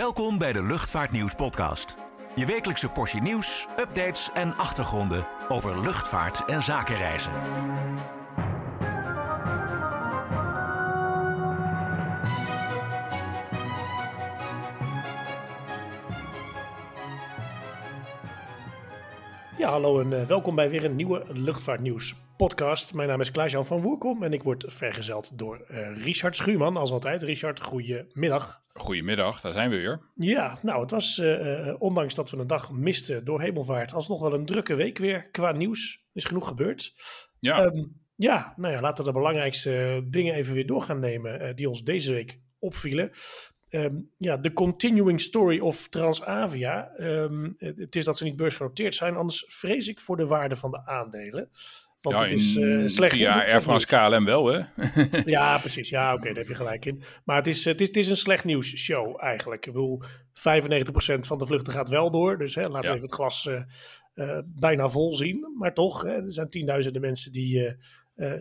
Welkom bij de Luchtvaartnieuws podcast. Je wekelijkse portie nieuws, updates en achtergronden over luchtvaart en zakenreizen. Ja, hallo en eh, welkom bij weer een nieuwe Luchtvaartnieuws podcast. Mijn naam is Klaas-Jan van Woerkom en ik word vergezeld door eh, Richard Schuurman, als altijd. Richard, goedemiddag. Goedemiddag, daar zijn we weer. Ja, nou, het was, eh, eh, ondanks dat we een dag misten door hemelvaart, alsnog wel een drukke week weer qua nieuws. Is genoeg gebeurd. Ja, Ehm, ja, nou ja, laten we de belangrijkste dingen even weer door gaan nemen die ons deze week opvielen. Ehm, ja, de continuing story of Transavia. Ehm, het het is dat ze niet beursgenoteerd zijn, anders vrees ik voor de waarde van de aandelen. Want ja het is eh slecht op Air France. KLM wel, hè? Ja, precies. Ja, oké, daar heb je gelijk in. Maar het is, het is, het is een slecht nieuws show eigenlijk. Ik bedoel, 95% van de vluchten gaat wel door. Dus hè, laten we Ja. even het glas eh, eh, bijna vol zien. Maar toch, hè, er zijn tienduizenden mensen die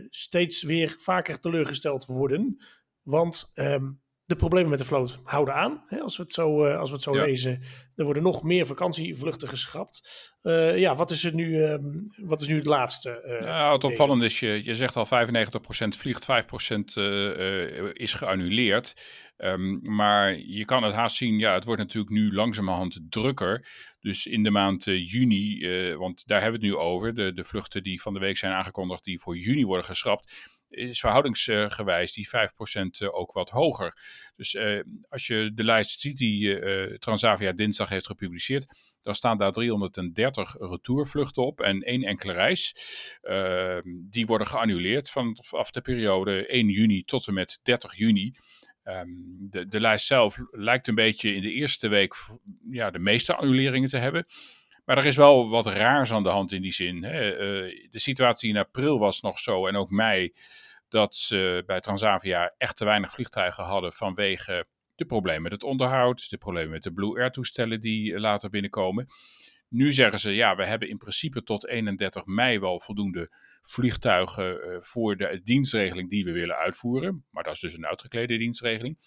steeds weer vaker teleurgesteld worden. Want ehm, de problemen met de vloot houden aan. Hè, als we het zo, eh, als we het zo Ja. lezen, er worden nog meer vakantievluchten geschrapt. Eh, ja, wat is, er nu, ehm, wat is nu het laatste? Nou, het opvallende is, je, je zegt al 95% vliegt, 5% eh, eh, is geannuleerd. Ehm, maar je kan het haast zien, ja, het wordt natuurlijk nu langzamerhand drukker. Dus in de maand eh, juni, eh, want daar hebben we het nu over, de, de vluchten die van de week zijn aangekondigd, die voor juni worden geschrapt, is verhoudingsgewijs die 5% eh, ook wat hoger. Dus als je de lijst ziet die Transavia dinsdag heeft gepubliceerd, dan staan daar 330 retourvluchten op en één enkele reis. Ehm, die worden geannuleerd vanaf de periode 1 juni tot en met 30 juni. Ehm, de, de lijst zelf lijkt een beetje in de eerste week ja, de meeste annuleringen te hebben. Maar er is wel wat raars aan de hand in die zin. Hè. Eh, de situatie in april was nog zo en ook mei dat ze bij Transavia echt te weinig vliegtuigen hadden vanwege de problemen met het onderhoud, de problemen met de Blue Air toestellen die later binnenkomen. Nu zeggen ze, ja, we hebben in principe tot 31 mei wel voldoende vliegtuigen eh, voor de dienstregeling die we willen uitvoeren. Maar dat is dus een uitgeklede dienstregeling.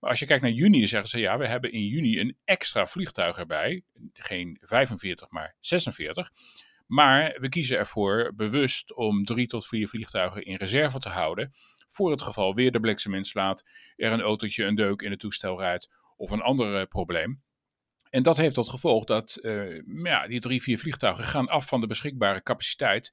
Maar als je kijkt naar juni, zeggen ze, ja, we hebben in juni een extra vliegtuig erbij. Geen 45, maar 46. Maar we kiezen ervoor bewust om drie tot vier vliegtuigen in reserve te houden. Voor het geval weer de bliksem inslaat, er een autootje een deuk in het toestel rijdt of een ander eh, probleem. En dat heeft tot gevolg dat eh, ja, die drie, vier vliegtuigen gaan af van de beschikbare capaciteit.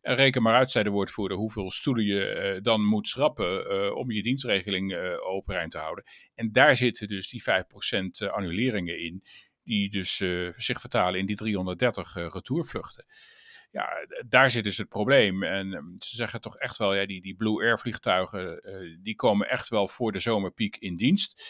En reken maar uit, zei de woordvoerder, hoeveel stoelen je eh, dan moet schrappen eh, om je dienstregeling eh overeind te houden. En daar zitten dus die 5% annuleringen in, die dus eh, zich vertalen in die 330 eh, retourvluchten. Ja, daar zit dus het probleem. En eh, ze zeggen toch echt wel, ja, die, die Blue Air vliegtuigen, eh, die komen echt wel voor de zomerpiek in dienst.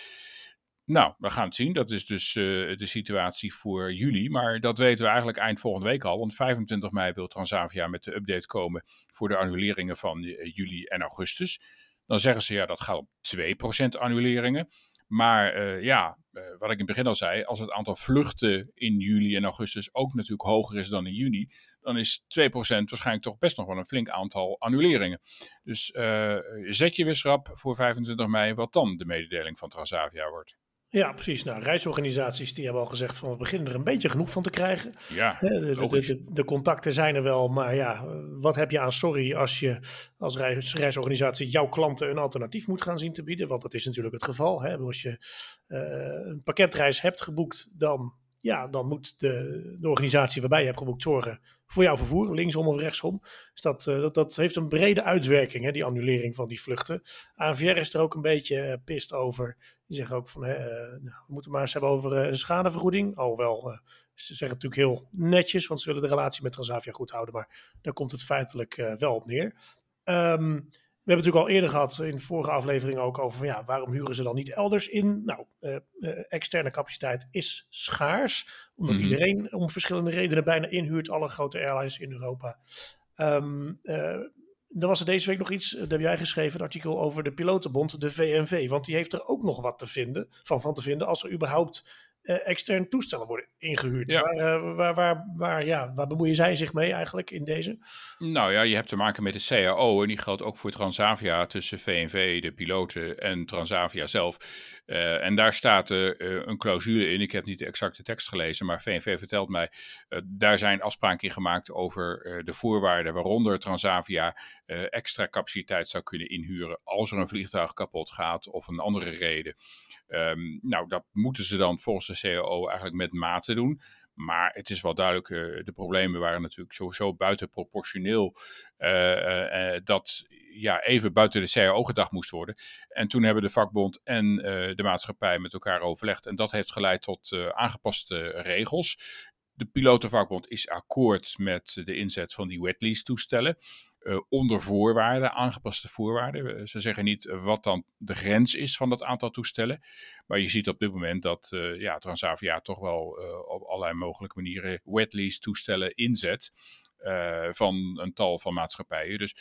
Nou, we gaan het zien. Dat is dus eh, de situatie voor juli. Maar dat weten we eigenlijk eind volgende week al. Want 25 mei wil Transavia met de update komen voor de annuleringen van eh, juli en augustus. Dan zeggen ze ja, dat gaat om 2% annuleringen. Maar eh, ja, wat ik in het begin al zei, als het aantal vluchten in juli en augustus ook natuurlijk hoger is dan in juni, dan is 2% waarschijnlijk toch best nog wel een flink aantal annuleringen. Dus zet je weer schrap voor 25 mei, wat dan de mededeling van Transavia wordt. Ja, precies. Nou, reisorganisaties die hebben al gezegd van we beginnen er een beetje genoeg van te krijgen. Ja, De, de, de contacten zijn er wel, maar ja, wat heb je aan sorry als je als reis, reisorganisatie jouw klanten een alternatief moet gaan zien te bieden? Want dat is natuurlijk het geval. Hè? Als je eh, een pakketreis hebt geboekt, dan, ja, dan moet de, de organisatie waarbij je hebt geboekt zorgen voor jouw vervoer, linksom of rechtsom. Dus dat, eh, dat, dat heeft een brede uitwerking, hè, die annulering van die vluchten. ANVR is er ook een beetje eh, pist over. Die zeggen ook van, eh, nou, we moeten maar eens hebben over een schadevergoeding. Alhoewel, ze zeggen natuurlijk heel netjes, want ze willen de relatie met Transavia goed houden. Maar daar komt het feitelijk wel op neer. Ehm, we hebben het natuurlijk al eerder gehad in de vorige aflevering ook over van ja, waarom huren ze dan niet elders in? Nou, eh, eh, externe capaciteit is schaars, omdat Mhm. iedereen om verschillende redenen bijna inhuurt, alle grote airlines in Europa. Er was er deze week nog iets, daar heb jij geschreven, een artikel over de pilotenbond, de VNV. Want die heeft er ook nog wat te vinden, van, van te vinden als er überhaupt uh, externe toestellen worden ingehuurd. Waar, uh, waar, waar, waar, ja, waar bemoeien zij zich mee eigenlijk in deze? Nou ja, je hebt te maken met de CAO en die geldt ook voor Transavia tussen VNV, de piloten en Transavia zelf. Uh, en daar staat een clausule in. Ik heb niet de exacte tekst gelezen, maar VNV vertelt mij, daar zijn afspraken in gemaakt over de voorwaarden waaronder Transavia extra capaciteit zou kunnen inhuren als er een vliegtuig kapot gaat of een andere reden. Um, nou, dat moeten ze dan volgens de CAO eigenlijk met mate doen. Maar het is wel duidelijk, uh, de problemen waren natuurlijk sowieso buitenproportioneel. Uh, dat ja, even buiten de CAO gedacht moest worden. En toen hebben de vakbond en de maatschappij met elkaar overlegd. En dat heeft geleid tot aangepaste regels. De pilotenvakbond is akkoord met de inzet van die wetlease toestellen. Uh, onder voorwaarden, aangepaste voorwaarden. Eh, ze zeggen niet wat dan de grens is van dat aantal toestellen. Maar je ziet op dit moment dat uh, ja, Transavia toch wel op allerlei mogelijke manieren wetlease toestellen inzet. van een tal van maatschappijen. Dus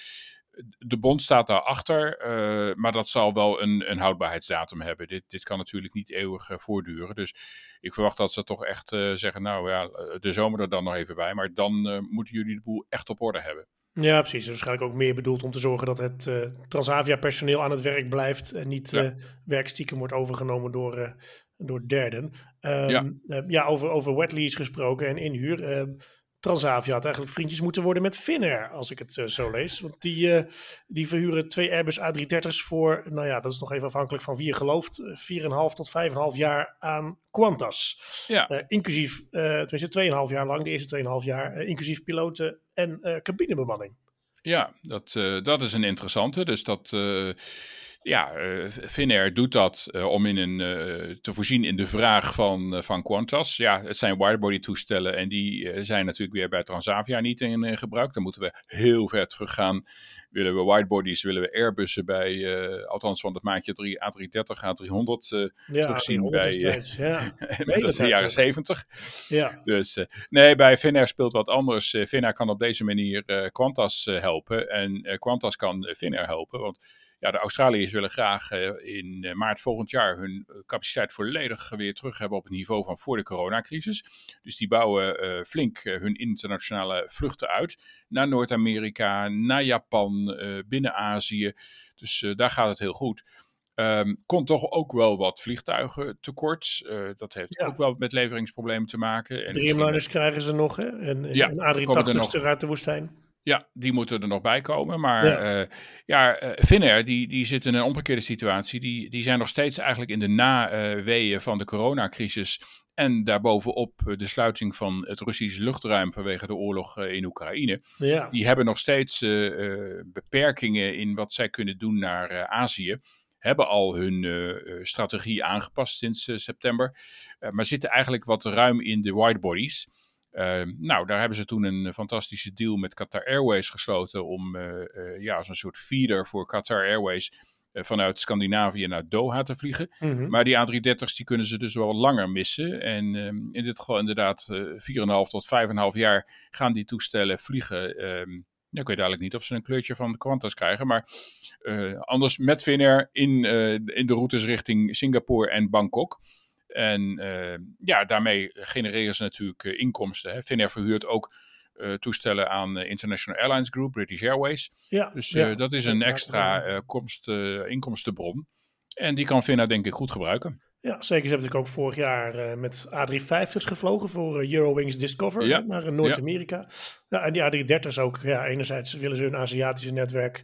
de bond staat daarachter, uh, maar dat zal wel een, een houdbaarheidsdatum hebben. Dit, dit kan natuurlijk niet eeuwig voortduren. Dus ik verwacht dat ze toch echt zeggen, nou ja, de zomer er dan nog even bij. Maar dan moeten jullie de boel echt op orde hebben. Ja, precies. Waarschijnlijk ook meer bedoeld om te zorgen dat het uh, Transavia-personeel aan het werk blijft en niet ja. uh, werkstiekem wordt overgenomen door, uh, door derden. Um, ja, ja over, over wetlease gesproken en inhuur. Transavia had eigenlijk vriendjes moeten worden met Finnair, als ik het uh, zo lees. Want die, uh, die verhuren twee Airbus A330's voor, nou ja, dat is nog even afhankelijk van wie je gelooft, 4,5 tot 5,5 jaar aan Qantas. Ja. Uh, inclusief, tenminste 2,5 jaar lang, de eerste 2,5 jaar, inclusief piloten en cabinebemanning. Ja, dat, dat is een interessante. Dus dat ja, uh, Finnair doet dat uh, om in een, uh, te voorzien in de vraag van, van Qantas. Ja, het zijn widebody toestellen en die zijn natuurlijk weer bij Transavia niet in gebruik. Dan moeten we heel ver teruggaan. Willen we widebodies, willen we Airbussen bij, althans van het maatje 3, A330, A300 ja, terugzien bij ja. dat is de jaren 70. Ja. Dus nee, bij Finnair speelt wat anders. Finnair kan op deze manier Qantas helpen en Qantas kan Finnair helpen, want ja, de Australiërs willen graag uh, in uh, maart volgend jaar hun uh, capaciteit volledig weer terug hebben op het niveau van voor de coronacrisis. Dus die bouwen flink hun internationale vluchten uit naar Noord-Amerika, naar Japan, binnen Azië. Dus daar gaat het heel goed. Um, komt toch ook wel wat vliegtuigen tekort. dat heeft ja. ook wel met leveringsproblemen te maken. Dreamliners krijgen ze nog, hè? En, ja, en A380 uit de woestijn. Ja, die moeten er nog bij komen. Maar ja, uh, ja uh, Finnair, die, die zit in een omgekeerde situatie. Die, die zijn nog steeds eigenlijk in de naweeën van de coronacrisis. En daarbovenop de sluiting van het Russische luchtruim vanwege de oorlog in Oekraïne. Ja. Die hebben nog steeds uh, beperkingen in wat zij kunnen doen naar Azië. Hebben al hun strategie aangepast sinds september. maar zitten eigenlijk wat ruim in de widebodies. Uh, nou, daar hebben ze toen een fantastische deal met Qatar Airways gesloten om uh, uh, ja, als een soort feeder voor Qatar Airways vanuit Scandinavië naar Doha te vliegen. Mm -hmm. Maar die A330's die kunnen ze dus wel langer missen. En ehm, in dit geval inderdaad 4,5 tot 5,5 jaar gaan die toestellen vliegen. Um, ja, ik weet eigenlijk niet of ze een kleurtje van Qantas krijgen, maar anders met Finnair in, in de routes richting Singapore en Bangkok. En uh, ja, daarmee genereren ze natuurlijk uh, inkomsten. Hè. Finnair verhuurt ook uh, toestellen aan International Airlines Group, British Airways. Ja, dus ja, dat is een extra komst, inkomstenbron. En die kan Finnair denk ik goed gebruiken. Ja, zeker. Ze hebben natuurlijk ook vorig jaar met A350's gevlogen voor Eurowings Discover ja. naar Noord-Amerika. Ja. ja. en die A330's ook. Ja, enerzijds willen ze hun Aziatische netwerk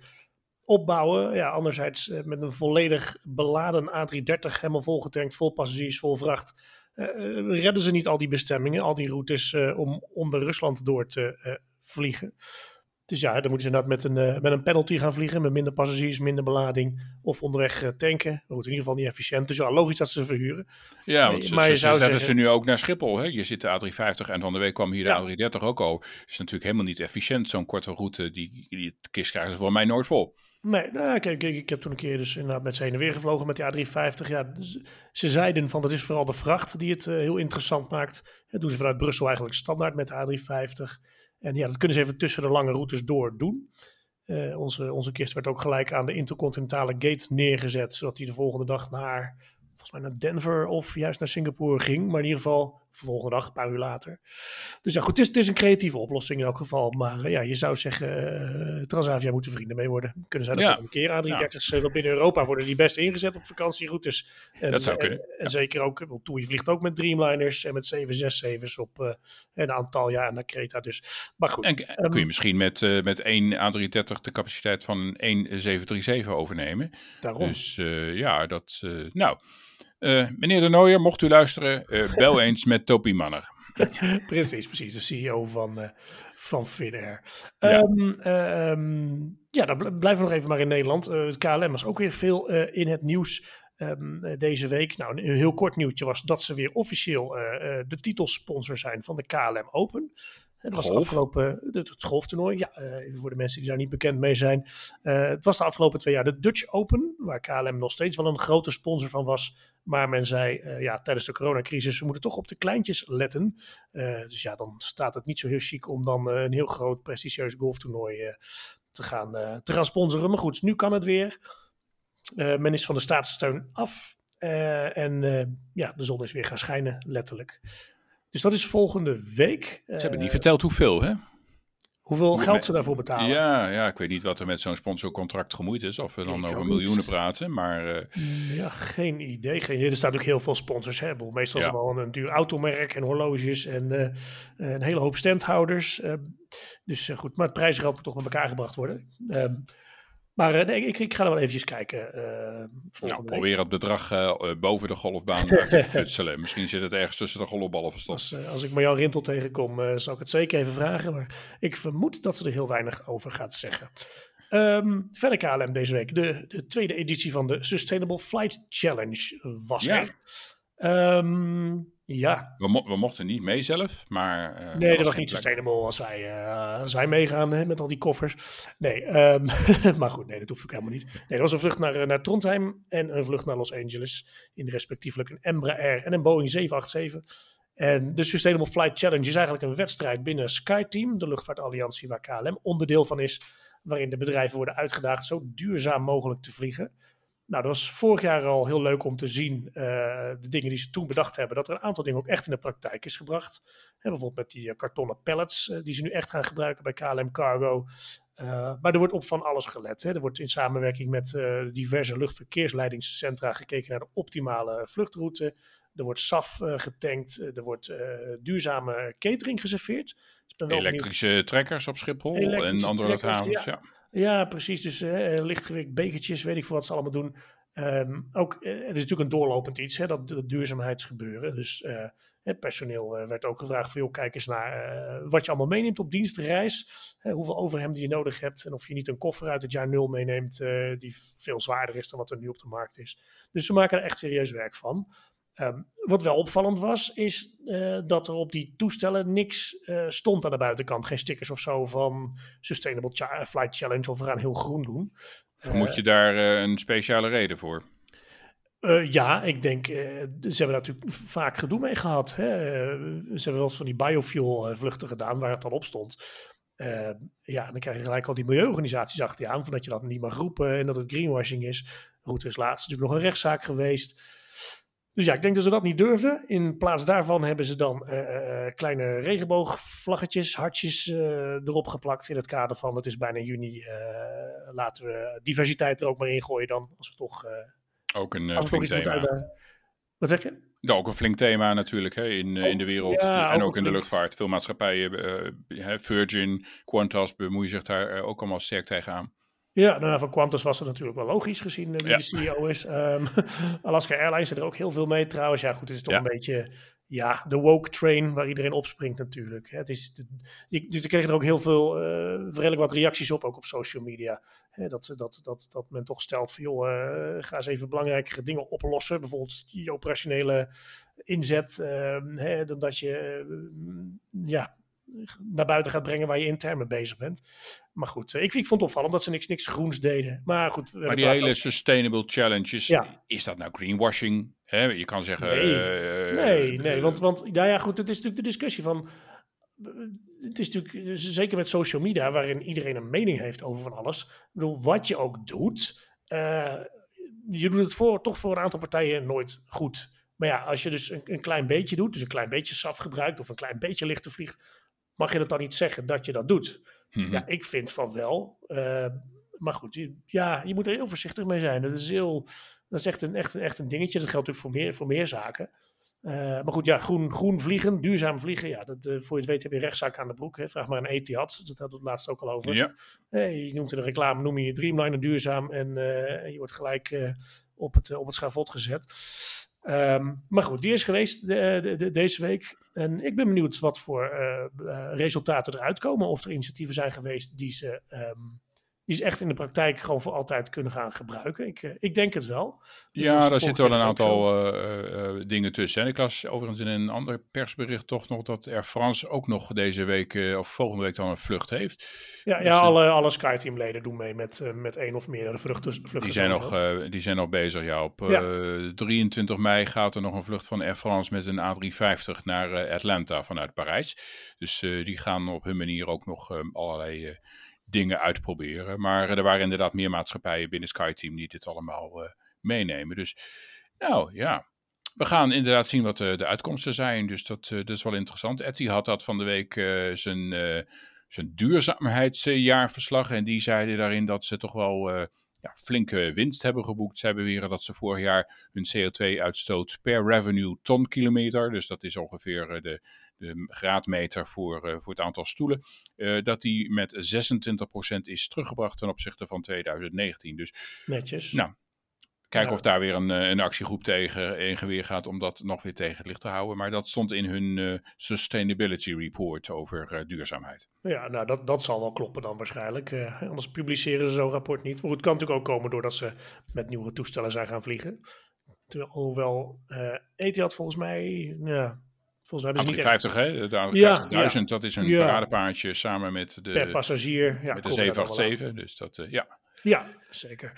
opbouwen. Ja, anderzijds uh, met een volledig beladen A330, helemaal volgetankt, vol passagiers, vol vracht. Uh, redden ze niet al die bestemmingen, al die routes om onder Rusland door te vliegen. Dus ja, dan moeten ze inderdaad met een, met een penalty gaan vliegen, met minder passagiers, minder belading, of onderweg tanken. Dat wordt in ieder geval niet efficiënt. Dus ja, logisch dat ze verhuren. Ja, want maar ze, je zou zeggen... ze nu ook naar Schiphol. Hè? Je zit de A350 en van de week kwam hier de ja. A330 ook al. Is natuurlijk helemaal niet efficiënt, zo'n korte route. Die, die kist krijgen ze voor mij nooit vol. Nee, nou, kijk, ik, heb toen een keer dus inderdaad met ze heen en weer gevlogen met die A350. Ja, ze zeiden van dat is vooral de vracht die het uh, heel interessant maakt. Dat doen ze vanuit Brussel eigenlijk standaard met de A350. En ja, dat kunnen ze even tussen de lange routes door doen. Uh, onze, onze kist werd ook gelijk aan de intercontinentale gate neergezet, zodat hij de volgende dag naar volgens mij naar Denver of juist naar Singapore ging. Maar in ieder geval volgende dag, een paar uur later. Dus ja, goed, het is, het is een creatieve oplossing in elk geval. Maar uh, ja, je zou zeggen, uh, Transavia moeten vrienden mee worden. Kunnen zij dat ja. een keer. A330's ja. binnen Europa worden die best ingezet op vakantieroutes. En, dat zou kunnen. En, en zeker ook, want Toei vliegt ook met Dreamliners en met 767's op uh, een aantal jaar naar Creta. Dus, maar goed. En um, kun je misschien met, uh, met één A330 de capaciteit van één 737 overnemen. Daarom. Dus uh, ja, dat, nou... Uh, meneer De Nooijer, mocht u luisteren, uh, bel eens met Topi Manner. precies, precies. De CEO van, uh, van Finnair. Ja. Um, um, ja, dan blijven we nog even maar in Nederland. het KLM was ook weer veel in het nieuws um, deze week. Nou, een heel kort nieuwtje was dat ze weer officieel de titelsponsor zijn van de KLM Open. Het was Golf. afgelopen, het, het golftoernooi, ja, even voor de mensen die daar niet bekend mee zijn. Uh, het was de afgelopen twee jaar de Dutch Open, waar KLM nog steeds wel een grote sponsor van was. Maar men zei, uh, ja, tijdens de coronacrisis, we moeten toch op de kleintjes letten. Uh, dus ja, dan staat het niet zo heel chic om dan een heel groot, prestigieus golftoernooi te, gaan, te gaan sponsoren. Maar goed, nu kan het weer. men is van de staatssteun af. en ja, de zon is weer gaan schijnen, letterlijk. Dus dat is volgende week. Ze hebben niet verteld hoeveel, hè? Hoeveel geld ze daarvoor betalen? Ja, ja, ik weet niet wat er met zo'n sponsorcontract gemoeid is. Of we dan ik over miljoenen niet. praten, maar... Uh... Ja, geen idee, geen idee. Er staan natuurlijk heel veel sponsors. Hè? Meestal ja. is het wel een duur automerk en horloges en uh, een hele hoop standhouders. Uh, dus goed, maar het prijsgeld moet toch met elkaar gebracht worden. Ehm, maar nee, ik, ik, ga er wel eventjes kijken. Uh, nou, probeer het bedrag uh, boven de golfbaan te futselen. Misschien zit het ergens tussen de golfballen verstopt. Als, uh, als ik Marjan Rintel tegenkom, zal ik het zeker even vragen. Maar ik vermoed dat ze er heel weinig over gaat zeggen. Um, verder KLM deze week. De, de, tweede editie van de Sustainable Flight Challenge was ja. er. Um, ja. We, mo we, mochten niet mee zelf, maar... Uh, nee, dat was niet sustainable als wij, uh, als wij meegaan hè, met al die koffers. Nee, um, maar goed, nee, dat hoeft ook helemaal niet. Nee, er was een vlucht naar, naar Trondheim en een vlucht naar Los Angeles. In respectievelijk een Embraer en een Boeing 787. En de Sustainable Flight Challenge is eigenlijk een wedstrijd binnen SkyTeam, de luchtvaartalliantie waar KLM onderdeel van is. Waarin de bedrijven worden uitgedaagd zo duurzaam mogelijk te vliegen. Nou, dat was vorig jaar al heel leuk om te zien, uh, de dingen die ze toen bedacht hebben, dat er een aantal dingen ook echt in de praktijk is gebracht. Hè, bijvoorbeeld met die uh, kartonnen pallets, uh, die ze nu echt gaan gebruiken bij KLM Cargo. maar er wordt op van alles gelet. Hè. Er wordt in samenwerking met diverse luchtverkeersleidingscentra gekeken naar de optimale vluchtroute. Er wordt SAF getankt, er wordt duurzame catering geserveerd. Dus Elektrische trekkers op Schiphol en andere havens, ja. ja. Ja, precies. Dus uh, lichtgewicht, bekertjes, weet ik veel wat ze allemaal doen. Um, ook, uh, het is natuurlijk een doorlopend iets, hè, dat, duurzaamheidsgebeuren. Dus het personeel werd ook gevraagd van, joh, kijk eens naar wat je allemaal meeneemt op dienstreis. hoeveel overhemden je nodig hebt. En of je niet een koffer uit het jaar nul meeneemt die veel zwaarder is dan wat er nu op de markt is. Dus ze maken er echt serieus werk van. Um, wat wel opvallend was, is uh, dat er op die toestellen niks uh, stond aan de buitenkant. Geen stickers of zo van Sustainable Ch Flight Challenge of we gaan heel groen doen. Vermoed je daar een speciale reden voor? ja, ik denk, ze hebben daar natuurlijk vaak gedoe mee gehad. Hè? ze hebben wel eens van die biofuel vluchten gedaan waar het dan op stond. ja, dan krijg je gelijk al die milieuorganisaties achter je aan, van dat je dat niet mag roepen en dat het greenwashing is. Er is laatst natuurlijk nog een rechtszaak geweest. Dus ja, ik denk dat ze dat niet durfden. In plaats daarvan hebben ze dan uh, uh, kleine regenboogvlaggetjes, hartjes uh, erop geplakt. In het kader van het is bijna juni. laten we diversiteit er ook maar in gooien dan. Als we toch. ook een flink thema. Wat zeg je? Ja, ook een flink thema natuurlijk hè, in, in de wereld ja, en ook, ook in de luchtvaart. Veel maatschappijen, Virgin, Qantas bemoeien zich daar ook allemaal sterk tegenaan. Ja, nou, van Qantas was het natuurlijk wel logisch gezien wie ja. de CEO is. Um, Alaska Airlines er ook heel veel mee trouwens. Ja, goed, het is toch ja. een beetje ja, de woke train waar iedereen opspringt natuurlijk. Het is, dus er kregen er ook heel veel, uh, redelijk wat reacties op, ook op social media. Hè, dat, dat, dat, dat men toch stelt van, joh, uh, ga eens even belangrijkere dingen oplossen. Bijvoorbeeld je operationele inzet. Uh, hè, dan dat je, ja, naar buiten gaat brengen waar je intern mee bezig bent. Maar goed, ik, ik vond het opvallend dat ze niks, niks groens deden. Maar goed. Maar die hele sustainable challenges, ja. is dat nou greenwashing? Je kan zeggen... Nee, uh, nee, nee, want, want nou ja, goed, het is natuurlijk de discussie van... Het is natuurlijk, zeker met social media, waarin iedereen een mening heeft over van alles. Ik bedoel, wat je ook doet... Uh, je doet het voor, toch voor een aantal partijen nooit goed. Maar ja, als je dus een, een klein beetje doet, dus een klein beetje SAF gebruikt of een klein beetje lichter vliegt, mag je dat dan niet zeggen dat je dat doet? Mhm. Ja, ik vind van wel. Uh, maar goed, je, ja, je moet er heel voorzichtig mee zijn. Dat is, heel, dat is echt, een, echt, echt een dingetje. Dat geldt natuurlijk voor meer, voor meer zaken. Uh, maar goed, ja, groen, groen vliegen, duurzaam vliegen. Ja, dat, uh, voor je het weet heb je rechtszaak aan de broek. Hè. Vraag maar een Etihad. Dat hadden we het laatst ook al over. Ja. Hey, je noemt in de reclame, noem je Dreamliner duurzaam. En je wordt gelijk op, het, op het schavot gezet. Um, maar goed, die is geweest de, de, de, deze week. En ik ben benieuwd wat voor resultaten eruit komen. Of er initiatieven zijn geweest die ze... Um, die ze echt in de praktijk gewoon voor altijd kunnen gaan gebruiken. Ik, uh, ik denk het wel. Dus ja, daar zitten wel een aantal uh, uh, dingen tussen. En ik las overigens in een ander persbericht toch nog dat Air France ook nog deze week of volgende week dan een vlucht heeft. Ja, dus, ja alle, alle SkyTeam-leden doen mee met, met één of meerdere vluchten. vluchten die, zijn nog, die zijn nog bezig, ja. Op ja. 23 mei gaat er nog een vlucht van Air France met een A350 naar Atlanta vanuit Parijs. Dus die gaan op hun manier ook nog allerlei dingen uitproberen. Maar er waren inderdaad meer maatschappijen binnen SkyTeam die dit allemaal uh, meenemen. Dus nou ja, we gaan inderdaad zien wat de, de uitkomsten zijn. Dus dat, dat is wel interessant. Etihad had van de week zijn, zijn duurzaamheidsjaarverslag. En die zeiden daarin dat ze toch wel ja, flinke winst hebben geboekt. Ze hebben weer dat ze vorig jaar hun CO2-uitstoot per revenue ton kilometer, dus dat is ongeveer de, de graadmeter voor, uh, voor het aantal stoelen, uh, dat die met 26% is teruggebracht ten opzichte van 2019. Dus, Netjes. Nou, kijken ja. of daar weer een, een actiegroep tegen in geweer gaat om dat nog weer tegen het licht te houden. Maar dat stond in hun uh, Sustainability Report over duurzaamheid. Ja, nou dat, dat zal wel kloppen dan waarschijnlijk. anders publiceren ze zo'n rapport niet. Maar het kan natuurlijk ook komen doordat ze met nieuwe toestellen zijn gaan vliegen. Terwijl, hoewel Etihad volgens mij, ja, Volgens mij hebben ze niet 50, hè? De 50.000, ja, dat is een ja. paradepaardje samen met de, per passagier. Ja, met de 787. Dus dat, uh, ja. Ja, zeker.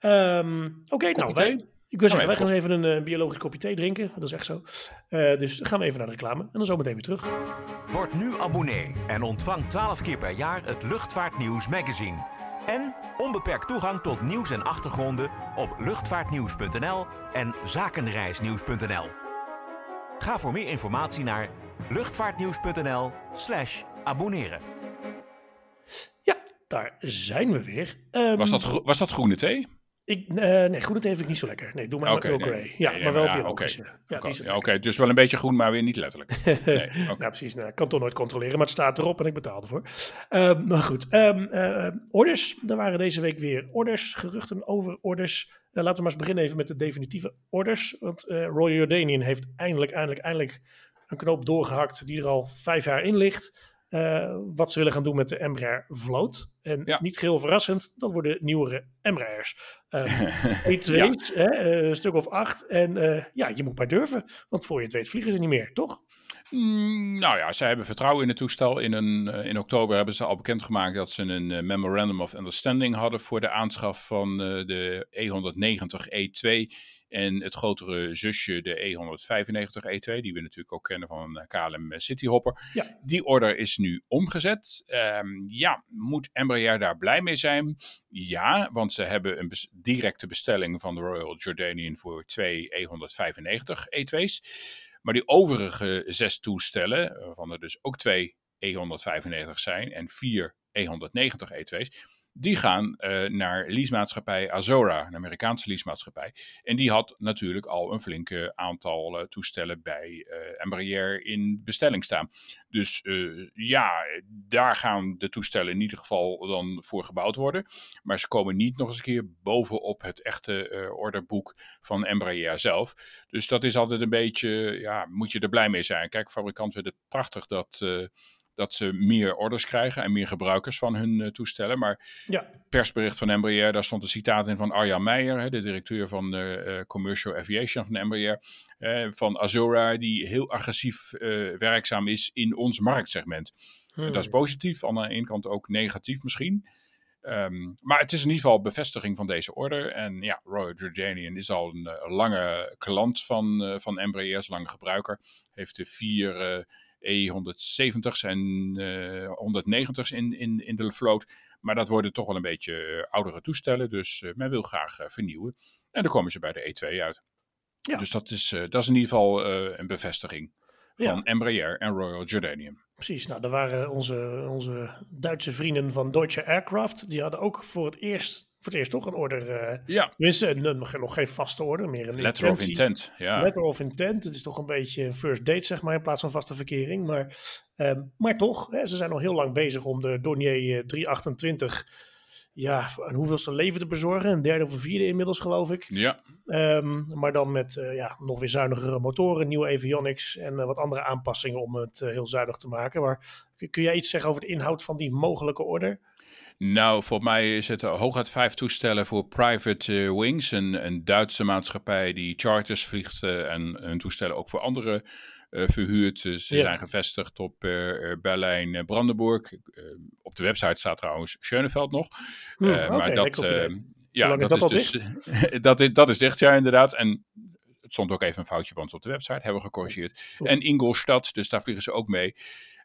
Um, Oké, okay, nou, wij, ik wil zeggen, wij gaan even een uh, biologisch kopje thee drinken. Dat is echt zo. Uh, dus dan gaan we even naar de reclame en dan zo meteen weer terug. Word nu abonnee en ontvang 12 keer per jaar het Luchtvaartnieuws magazine. En onbeperkt toegang tot nieuws en achtergronden op luchtvaartnieuws.nl en zakenreisnieuws.nl. Ga voor meer informatie naar luchtvaartnieuws.nl/slash abonneren. Ja, daar zijn we weer. Um, was, dat, was dat groene thee? Ik, uh, nee, groene thee vind ik niet zo lekker. Nee, doe maar okay, Earl Grey. Ja, maar wel. Ja, okay. ja, Oké, dus wel een beetje groen, maar weer niet letterlijk. Nee, nou, precies. Nou, ik kan toch nooit controleren, maar het staat erop en ik betaal ervoor. Um, maar goed, um, uh, orders. Er waren deze week weer orders, geruchten over orders. Uh, laten we maar eens beginnen even met de definitieve orders. Want Royal Jordanian heeft eindelijk, eindelijk, eindelijk een knoop doorgehakt die er al vijf jaar in ligt. Wat ze willen gaan doen met de Embraer Vloot. En ja. niet geheel verrassend, dat worden nieuwere Embraers. Um, E2's, ja. hè, een stuk of acht. En uh, ja, je moet maar durven, want voor je het weet vliegen ze niet meer, toch? Mm, nou ja, zij hebben vertrouwen in het toestel. In, een, uh, in oktober hebben ze al bekendgemaakt dat ze een Memorandum of Understanding hadden voor de aanschaf van de E190 E2 en het grotere zusje, de E195 E2, die we natuurlijk ook kennen van KLM Cityhopper. Ja. Die order is nu omgezet. Um, ja, moet Embraer daar blij mee zijn? Ja, want ze hebben een bes directe bestelling van de Royal Jordanian voor twee E195 E2's. Maar die overige zes toestellen, waarvan er dus ook twee E195 zijn en vier E190 E2's, die gaan uh, naar leasemaatschappij Azora, een Amerikaanse leasemaatschappij. En die had natuurlijk al een flinke aantal uh, toestellen bij uh, Embraer in bestelling staan. Dus ja, daar gaan de toestellen in ieder geval dan voor gebouwd worden. Maar ze komen niet nog eens een keer bovenop het echte orderboek van Embraer zelf. Dus dat is altijd een beetje, ja, moet je er blij mee zijn. Kijk, fabrikant vindt het prachtig dat dat ze meer orders krijgen en meer gebruikers van hun uh, toestellen. Maar ja. persbericht van Embraer, daar stond een citaat in van Arjan Meijer, hè, de directeur van uh, uh, Commercial Aviation van Embraer, van Azora, die heel agressief werkzaam is in ons marktsegment. Hmm. Dat is positief, aan de ene kant ook negatief misschien. Um, maar het is in ieder geval bevestiging van deze order. En ja, Royal Jordanian is al een, een lange klant van, van Embraer, een lange gebruiker. Heeft de vier E170's en uh, 190's in, in, in de vloot. Maar dat worden toch wel een beetje oudere toestellen, dus men wil graag vernieuwen. En dan komen ze bij de E2 uit. Ja. Dus dat is, dat is in ieder geval een bevestiging van Embraer en Royal Jordanium. Precies, nou, daar waren onze, onze Duitse vrienden van Deutsche Aircraft. Die hadden ook voor het eerst, voor het eerst toch een order. Uh, ja. Tenminste, nog geen vaste order, meer een Letter of intent, ja. Letter of intent. Het is toch een beetje first date, zeg maar, in plaats van vaste verkering. Maar, um, maar toch, hè, ze zijn al heel lang bezig om de Dornier 328 ja, een hoeveelste leven te bezorgen. Een derde of een vierde inmiddels, geloof ik. Ja. Um, maar dan met uh, ja, nog weer zuinigere motoren, nieuwe avionics en uh, wat andere aanpassingen om het heel zuinig te maken. Maar kun jij iets zeggen over de inhoud van die mogelijke order? Nou, volgens mij is het hooguit vijf toestellen voor Private Wings, een, een Duitse maatschappij die charters vliegt en hun toestellen ook voor andere uh, verhuurd. Ze zijn gevestigd op uh, Berlijn, Brandenburg. op de website staat trouwens Schöneveld nog. Hmm, maar dat, ja, dat, is, dus, dat, is, dat is dicht, ja, inderdaad. En het stond ook even een foutje bij ons op de website, hebben we gecorrigeerd. En Ingolstadt, dus daar vliegen ze ook mee.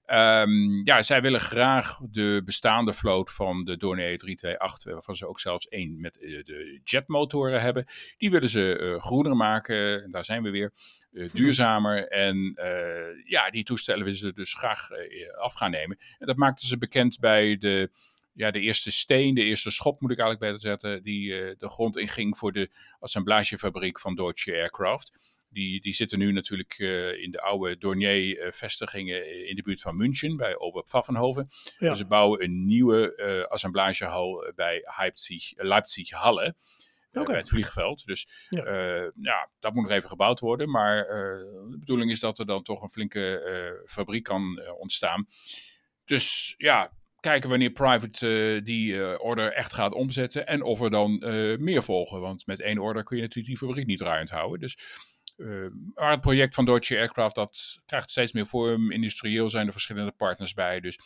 Um, ja, zij willen graag de bestaande vloot van de Dornier 328, waarvan ze ook zelfs één met de jetmotoren hebben. Die willen ze uh, groener maken, daar zijn we weer. Uh, duurzamer. En ja, die toestellen willen ze dus graag af gaan nemen. En dat maakten ze bekend bij de, ja, de eerste steen, de eerste schop moet ik eigenlijk beter zetten, die de grond inging voor de assemblagefabriek van Deutsche Aircraft. Die, die zitten nu natuurlijk in de oude Dornier-vestigingen in de buurt van München, bij Oberpfaffenhoven. Ja. Dus ze bouwen een nieuwe assemblagehal bij Leipzig, Leipzig-Halle. Okay. bij het vliegveld. Dus ja. Uh, ja. dat moet nog even gebouwd worden. Maar uh, de bedoeling is dat er dan toch een flinke uh, fabriek kan ontstaan. Dus ja, kijken wanneer Private die order echt gaat omzetten. En of er dan meer volgen. Want met één order kun je natuurlijk die fabriek niet draaiend houden. Dus maar het project van Deutsche Aircraft dat krijgt steeds meer vorm. Industrieel zijn er verschillende partners bij. Dus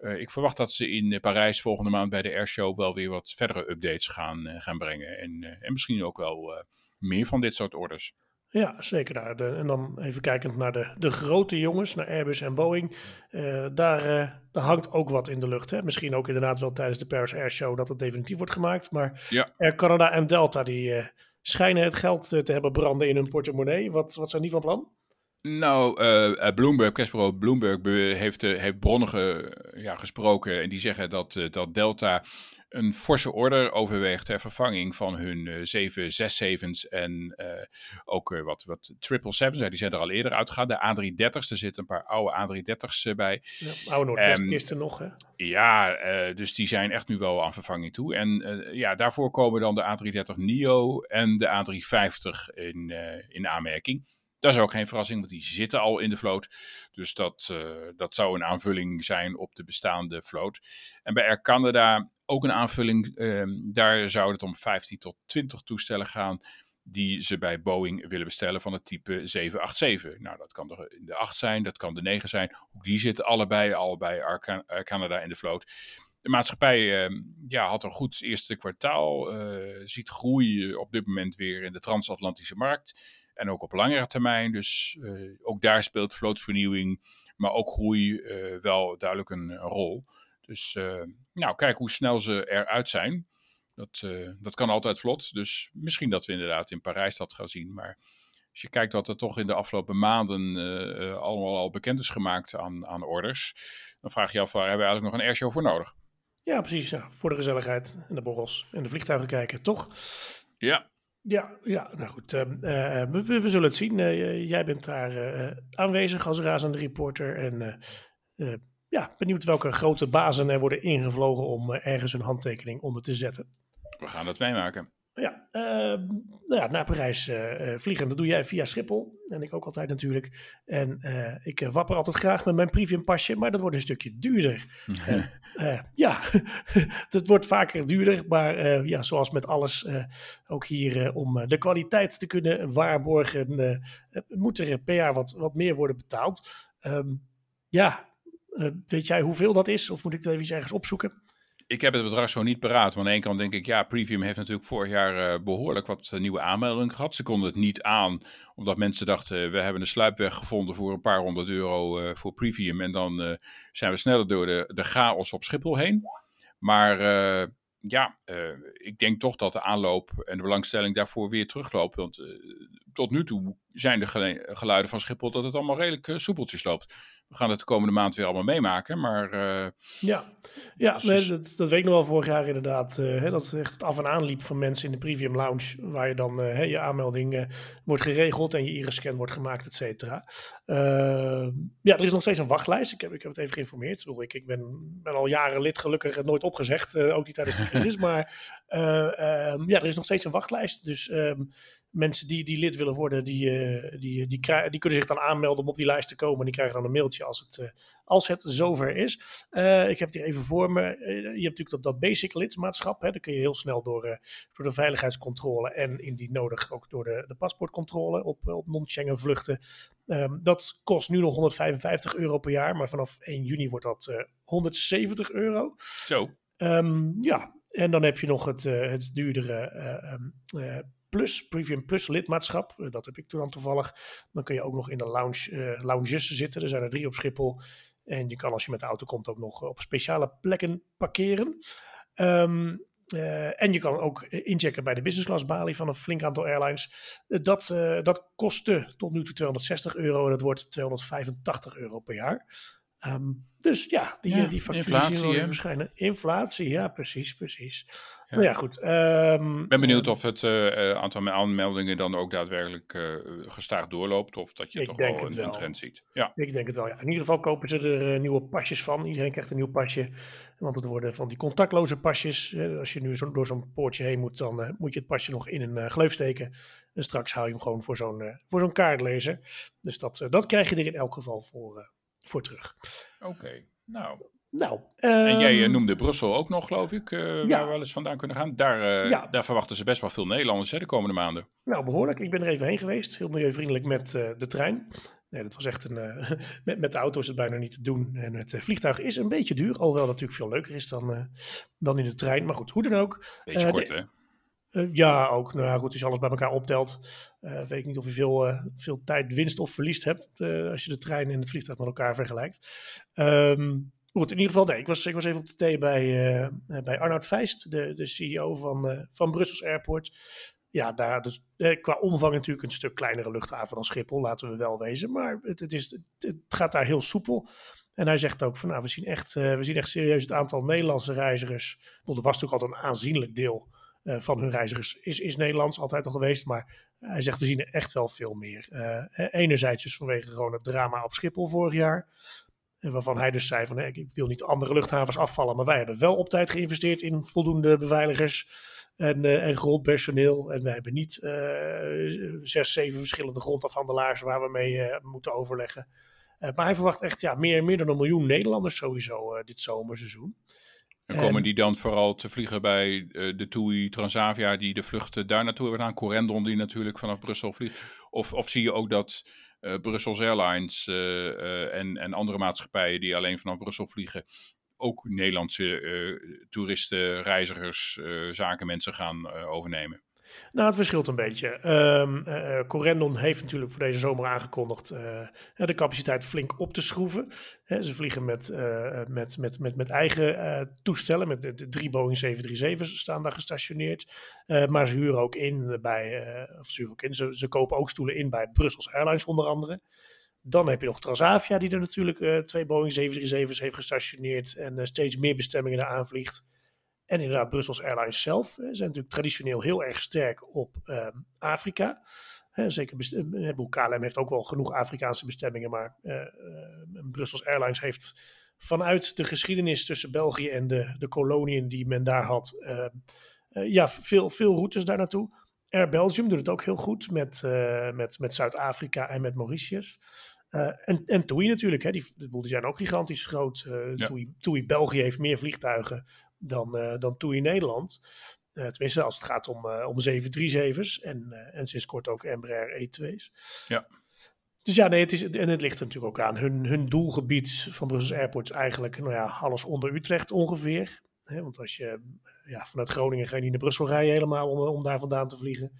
uh, ik verwacht dat ze in Parijs volgende maand bij de Airshow wel weer wat verdere updates gaan, gaan brengen. En, en misschien ook wel meer van dit soort orders. Ja, zeker daar. De, en dan even kijkend naar de, de grote jongens, naar Airbus en Boeing. daar, daar hangt ook wat in de lucht. Hè? Misschien ook inderdaad wel tijdens de Paris Airshow dat het definitief wordt gemaakt. Maar ja. Air Canada en Delta die schijnen het geld te hebben branden in hun portemonnee. Wat, wat zijn die van plan? Nou, uh, Bloomberg, persbureau Bloomberg heeft, heeft bronnen ge, ja, gesproken en die zeggen dat, dat Delta een forse order overweegt ter vervanging van hun uh, 767's en ook wat, wat 777's. Die zijn er al eerder uitgegaan. De A330's, er zitten een paar oude A330's bij. Ja, oude Noordwestkisten nog, hè? Ja, dus die zijn echt nu wel aan vervanging toe. En ja, daarvoor komen dan de A330 NIO en de A350 in, in aanmerking. Dat is ook geen verrassing, want die zitten al in de vloot. Dus dat, uh, dat zou een aanvulling zijn op de bestaande vloot. En bij Air Canada ook een aanvulling. Uh, daar zou het om 15 tot 20 toestellen gaan die ze bij Boeing willen bestellen van het type 787. Nou, dat kan de 8 zijn, dat kan de 9 zijn. Ook die zitten allebei al bij Canada in de vloot. De maatschappij uh, ja, had een goed eerste kwartaal, uh, ziet groei op dit moment weer in de transatlantische markt. En ook op langere termijn. Dus uh, ook daar speelt vlootvernieuwing, maar ook groei wel duidelijk een rol. Dus uh, nou, kijk hoe snel ze eruit zijn. Dat, dat kan altijd vlot. Dus misschien dat we inderdaad in Parijs dat gaan zien. Maar als je kijkt wat er toch in de afgelopen maanden allemaal al bekend is gemaakt aan, aan orders, dan vraag je je af waar hebben we eigenlijk nog een airshow voor nodig? Ja, precies. Ja. Voor de gezelligheid en de borrels en de vliegtuigen kijken, toch? Ja, ja, ja, nou goed. Uh, we, we, zullen het zien. Jij bent daar aanwezig als razende reporter. En ja, benieuwd welke grote bazen er worden ingevlogen om ergens een handtekening onder te zetten. We gaan dat meemaken. Ja, uh, nou ja, naar Parijs uh, vliegen, dat doe jij via Schiphol. En ik ook altijd natuurlijk. En uh, ik wapper altijd graag met mijn premium pasje, maar dat wordt een stukje duurder. ja, het wordt vaker duurder, maar ja, zoals met alles, ook hier om de kwaliteit te kunnen waarborgen, moet er per jaar wat, wat meer worden betaald. Um, ja, weet jij hoeveel dat is? Of moet ik dat even ergens opzoeken? ik heb het bedrag zo niet paraat. Maar aan de ene kant denk ik, ja, Premium heeft natuurlijk vorig jaar uh, behoorlijk wat uh, nieuwe aanmeldingen gehad. Ze konden het niet aan, omdat mensen dachten, we hebben een sluipweg gevonden voor een paar honderd euro voor Premium. En dan zijn we sneller door de, de chaos op Schiphol heen. Maar ja, ik denk toch dat de aanloop en de belangstelling daarvoor weer terugloopt. Want tot nu toe zijn de geluiden van Schiphol dat het allemaal redelijk soepeltjes loopt we gaan het de komende maand weer allemaal meemaken. Maar, uh, ja, ja dus... dat, dat weet ik nog wel vorig jaar inderdaad. Uh, hè, dat het echt af en aan liep van mensen in de Premium Lounge. Waar je dan uh, je aanmelding wordt geregeld en je iris-scan wordt gemaakt, et cetera. ja, er is nog steeds een wachtlijst. Ik heb, ik heb het even geïnformeerd. Ik, ik ben, ben al jaren lid, gelukkig nooit opgezegd. ook niet tijdens de crisis. maar ehm, ja, er is nog steeds een wachtlijst. Dus um, mensen die, die lid willen worden, die, uh, die, die, die, kunnen zich dan aanmelden om op die lijst te komen. En die krijgen dan een mailtje als het, uh, als het zover is. Uh, ik heb het hier even voor me. je hebt natuurlijk dat, dat basic lidmaatschap. Hè. Daar kun je heel snel door, door de veiligheidscontrole en indien nodig ook door de, de paspoortcontrole op, op non-Schengen vluchten. Um, dat kost nu nog 155 euro per jaar, maar vanaf 1 juni wordt dat 170 euro. Zo. Um, ja, en dan heb je nog het, het duurdere um, Plus, Premium Plus lidmaatschap. Eh, dat heb ik toen dan toevallig. Dan kun je ook nog in de lounge, uh, lounges zitten. Er zijn er drie op Schiphol. En je kan als je met de auto komt ook nog op speciale plekken parkeren. Uh, en je kan ook inchecken bij de business class balie van een flink aantal airlines. dat, dat kostte tot nu toe 260 euro en dat wordt 285 euro per jaar. Um, dus ja, die, ja, die facturen zien we verschijnen. Inflatie, ja, precies, precies. Ja. Nou ja, goed. Um, ik ben benieuwd of het uh, aantal aanmeldingen dan ook daadwerkelijk uh, gestaag doorloopt. Of dat je toch wel een, trend ziet. Ja. Ik denk het wel, ja. In ieder geval kopen ze er nieuwe pasjes van. Iedereen krijgt een nieuw pasje. Want het worden van die contactloze pasjes. als je nu zo, door zo'n poortje heen moet, dan moet je het pasje nog in een gleuf steken. En straks hou je hem gewoon voor zo'n voor zo'n kaartlezer. Dus dat, dat krijg je er in elk geval voor, voor terug. Oké, nou. Nou, en jij uh, noemde Brussel ook nog, geloof ik, uh, ja. waar we wel eens vandaan kunnen gaan. Daar, uh, ja. daar verwachten ze best wel veel Nederlanders hè, de komende maanden. Nou, behoorlijk. Ik ben er even heen geweest. Heel milieuvriendelijk met de trein. Nee, dat was echt een. met, met de auto is het bijna niet te doen. En het vliegtuig is een beetje duur. Alhoewel dat natuurlijk veel leuker is dan, dan in de trein. Maar goed, hoe dan ook. Beetje kort, hè? Ja, ook. Nou ja, goed, als je alles bij elkaar optelt. weet ik niet of je veel, veel tijd winst of verliest hebt. als je de trein en het vliegtuig met elkaar vergelijkt. Um, Goed, in ieder geval, nee, ik was, ik was even op de thee bij, uh, bij Arnoud Feist, de, de CEO van, uh, van Brussels Airport. Ja, daar, dus, eh, qua omvang natuurlijk een stuk kleinere luchthaven dan Schiphol, laten we wel wezen. Maar het, het, is, het gaat daar heel soepel. En hij zegt ook van, nou, we zien echt, we zien echt serieus het aantal Nederlandse reizigers. Want er was natuurlijk altijd een aanzienlijk deel van hun reizigers is, is Nederlands, altijd al geweest. Maar hij zegt, we zien er echt wel veel meer. enerzijds dus vanwege gewoon het drama op Schiphol vorig jaar. Waarvan hij dus zei van ik wil niet andere luchthavens afvallen, maar wij hebben wel op tijd geïnvesteerd in voldoende beveiligers en, en grondpersoneel. En wij hebben niet zes, zeven verschillende grondafhandelaars waar we mee moeten overleggen. maar hij verwacht echt ja, meer, meer dan een miljoen Nederlanders sowieso dit zomerseizoen. En komen die dan vooral te vliegen bij de TUI Transavia die de vluchten daar naartoe hebben gedaan? Corendon die natuurlijk vanaf Brussel vliegt. Of, of zie je ook dat uh, Brussels Airlines uh, en, en andere maatschappijen die alleen vanaf Brussel vliegen, ook Nederlandse toeristen, reizigers, zakenmensen gaan overnemen. Nou, het verschilt een beetje. Um, Corendon heeft natuurlijk voor deze zomer aangekondigd uh, de capaciteit flink op te schroeven. ze vliegen met, met, met, met, met eigen toestellen, met de, drie Boeing 737's staan daar gestationeerd. maar ze huren ook in bij, of ze, ook in, ze, ze kopen ook stoelen in bij Brussels Airlines onder andere. Dan heb je nog Transavia, die er natuurlijk twee Boeing 737's heeft gestationeerd en steeds meer bestemmingen aanvliegt. En inderdaad, Brussels Airlines zelf zijn natuurlijk traditioneel heel erg sterk op uh, Afrika. Hè, zeker, uh, KLM heeft ook wel genoeg Afrikaanse bestemmingen, maar uh, Brussels Airlines heeft vanuit de geschiedenis tussen België en de, de koloniën die men daar had, ehm, ja, veel, veel routes daar naartoe. Air Belgium doet het ook heel goed met, met, met Zuid-Afrika en met Mauritius. en, en TUI natuurlijk, hè, die, die zijn ook gigantisch groot. Ja. TUI, TUI België heeft meer vliegtuigen dan, uh, dan toe in Nederland. Uh, tenminste, als het gaat om, uh, om 737's en, en sinds kort ook Embraer E2's. Ja. Dus ja, nee, het is, en het ligt er natuurlijk ook aan. Hun, hun doelgebied van Brussels Airport is eigenlijk nou ja, alles onder Utrecht ongeveer. Want als je ja, vanuit Groningen ga je niet naar Brussel rijden helemaal om, om daar vandaan te vliegen.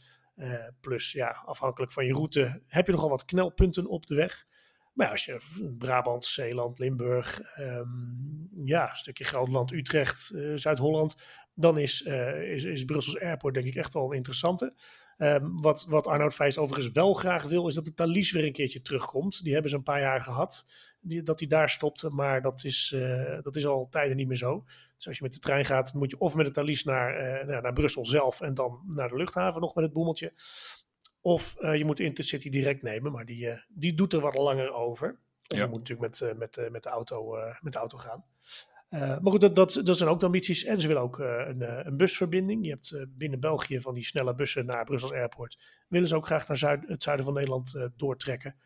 plus ja, afhankelijk van je route heb je nogal wat knelpunten op de weg. Maar als je Brabant, Zeeland, Limburg, ehm, ja, een stukje Gelderland, Utrecht, Zuid-Holland, dan is, is, is Brussels Airport denk ik echt wel een interessante. Ehm, wat, wat Arnoud Feist overigens wel graag wil, is dat de Thalys weer een keertje terugkomt. Die hebben ze een paar jaar gehad, die, dat hij daar stopte, maar dat is, dat is al tijden niet meer zo. Dus als je met de trein gaat, moet je of met de Thalys naar, uh, naar Brussel zelf en dan naar de luchthaven nog met het boemeltje. Of uh, je moet de Intercity direct nemen, maar die, uh, die doet er wat langer over. Of ja. je moet natuurlijk met, met, met, de, auto, met de auto gaan. maar goed, dat, dat, dat zijn ook de ambities. En ze willen ook een, een busverbinding. Je hebt binnen België van die snelle bussen naar Brussels Airport. Willen ze ook graag naar zuid, het zuiden van Nederland doortrekken.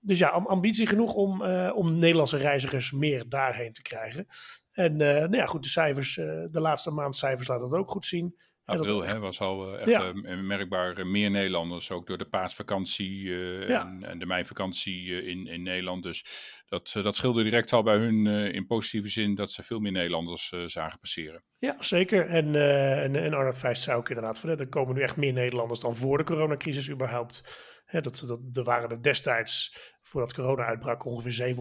Dus ja, ambitie genoeg om, om Nederlandse reizigers meer daarheen te krijgen. En nou ja, goed, de cijfers, de laatste maand cijfers laten dat ook goed zien. April hè, was al uh, echt ja. merkbaar meer Nederlanders, ook door de paasvakantie ja. en, en, de meivakantie in, in Nederland. Dus dat, dat scheelde direct al bij hun in positieve zin dat ze veel meer Nederlanders zagen passeren. Ja, zeker. En, en, en Arnold Vijst zei ook inderdaad van, er komen nu echt meer Nederlanders dan voor de coronacrisis überhaupt. Hè, dat, dat, er waren er destijds, voordat corona uitbrak, ongeveer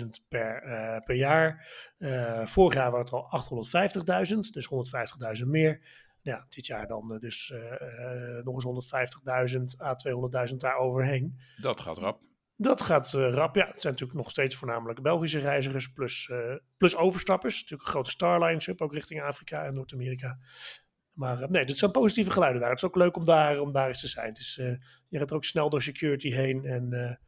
700.000 per, per jaar. Vorig jaar waren het al 850.000, dus 150.000 meer. Ja, dit jaar dan dus uh, nog eens 150.000 à 200.000 daar overheen. Dat gaat rap. Dat gaat rap, ja. Het zijn natuurlijk nog steeds voornamelijk Belgische reizigers plus, plus overstappers. Natuurlijk een grote Starlines up, ook richting Afrika en Noord-Amerika. Maar nee, dit zijn positieve geluiden daar. Het is ook leuk om daar, om daar eens te zijn. Het is, je gaat er ook snel door security heen. En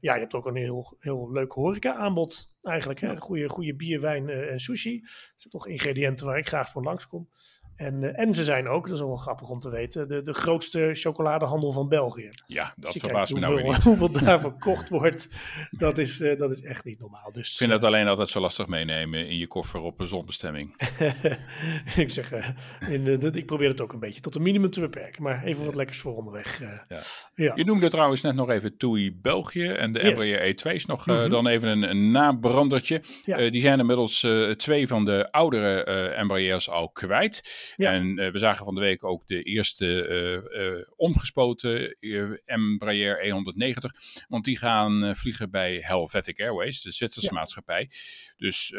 ja, je hebt ook een heel, heel leuk horeca aanbod eigenlijk. Hè? Goede, goede bier, wijn en sushi. Dat zijn toch ingrediënten waar ik graag voor langskom. En, uh, en ze zijn ook, dat is wel grappig om te weten, de, de grootste chocoladehandel van België. Ja, dat dus verbaast me nou weer niet. Hoeveel daar verkocht wordt, dat is, uh, dat is echt niet normaal. Dus, ik vind dat alleen altijd zo lastig meenemen in je koffer op een zonbestemming. ik zeg, uh, in ik probeer het ook een beetje tot een minimum te beperken, maar even wat lekkers voor onderweg. Ja. Ja. Je noemde trouwens net nog even TUI België en de yes. Embraer E2's nog mm -hmm. dan even een, een nabrandertje. Ja. die zijn inmiddels twee van de oudere Embraers al kwijt. Ja. En uh, we zagen van de week ook de eerste uh, uh, omgespoten Embraer E190. Want die gaan vliegen bij Helvetic Airways, de Zwitserse ja. maatschappij. Dus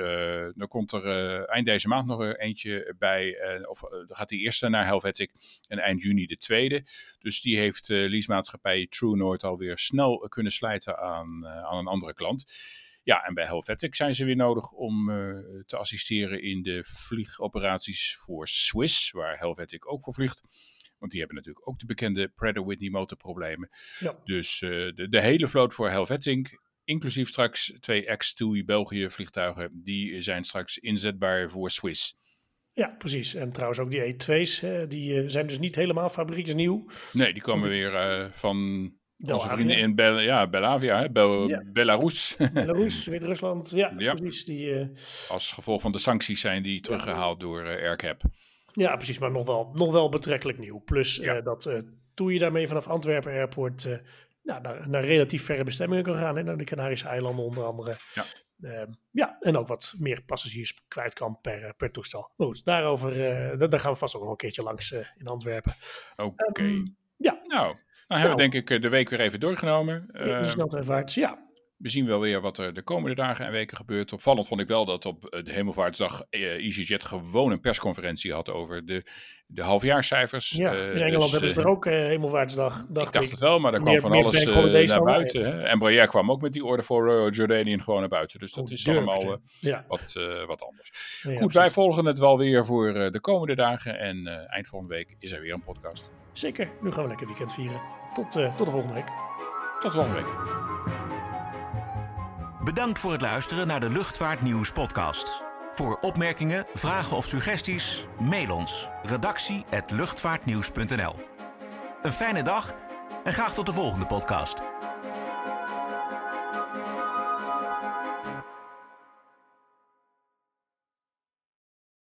dan komt er eind deze maand nog eentje bij. of dan gaat die eerste naar Helvetic en eind juni de tweede. Dus die heeft leasemaatschappij True North alweer snel kunnen slijten aan, aan een andere klant. Ja, en bij Helvetic zijn ze weer nodig om uh, te assisteren in de vliegoperaties voor Swiss, waar Helvetic ook voor vliegt. Want die hebben natuurlijk ook de bekende Pratt Whitney motorproblemen. Ja. Dus uh, de, de, hele vloot voor Helvetic, inclusief straks twee ex-TUI België vliegtuigen, die zijn straks inzetbaar voor Swiss. Ja, precies. En trouwens ook die E2's, hè, die uh, zijn dus niet helemaal fabrieksnieuw. Nee, die komen weer van onze vrienden in Bel ja, Belavia, hè? Bel ja. Belarus. Belarus, Wit-Rusland, ja, ja, precies. Die, uh... Als gevolg van de sancties zijn die teruggehaald ja. door uh. Ja, precies, maar nog wel, nog wel betrekkelijk nieuw. Plus uh, dat toen je daarmee vanaf Antwerpen Airport nou, naar, naar, relatief verre bestemmingen kan gaan. Hè? Naar de Canarische eilanden onder andere. Ja. Uh, ja, en ook wat meer passagiers kwijt kan per, per toestel. Maar goed, daarover daar gaan we vast ook nog een keertje langs in Antwerpen. Oké. Okay. Um, ja. Nou, dan hebben we denk ik de week weer even doorgenomen. Uh, sneltreinvaart, ja. We zien wel weer wat er de komende dagen en weken gebeurt. Opvallend vond ik wel dat op de Hemelvaartsdag EasyJet gewoon een persconferentie had over de, de halfjaarcijfers. Ja, in Engeland dus, hebben ze er ook uh, Hemelvaartsdag. ik dacht ik. het wel, maar er kwam van alles uh, naar buiten. Hè. Embraer kwam ook met die orde voor uh, Jordanian gewoon naar buiten. Dus dat oh, is allemaal ja. wat, wat anders. Ja, Goed, wij volgen het wel weer voor de komende dagen. En eind volgende week is er weer een podcast. Zeker, nu gaan we lekker weekend vieren. Tot, tot de volgende week. Tot de volgende week. Bedankt voor het luisteren naar de Luchtvaartnieuws podcast. Voor opmerkingen, vragen of suggesties, mail ons redactie@luchtvaartnieuws.nl. Een fijne dag en graag tot de volgende podcast.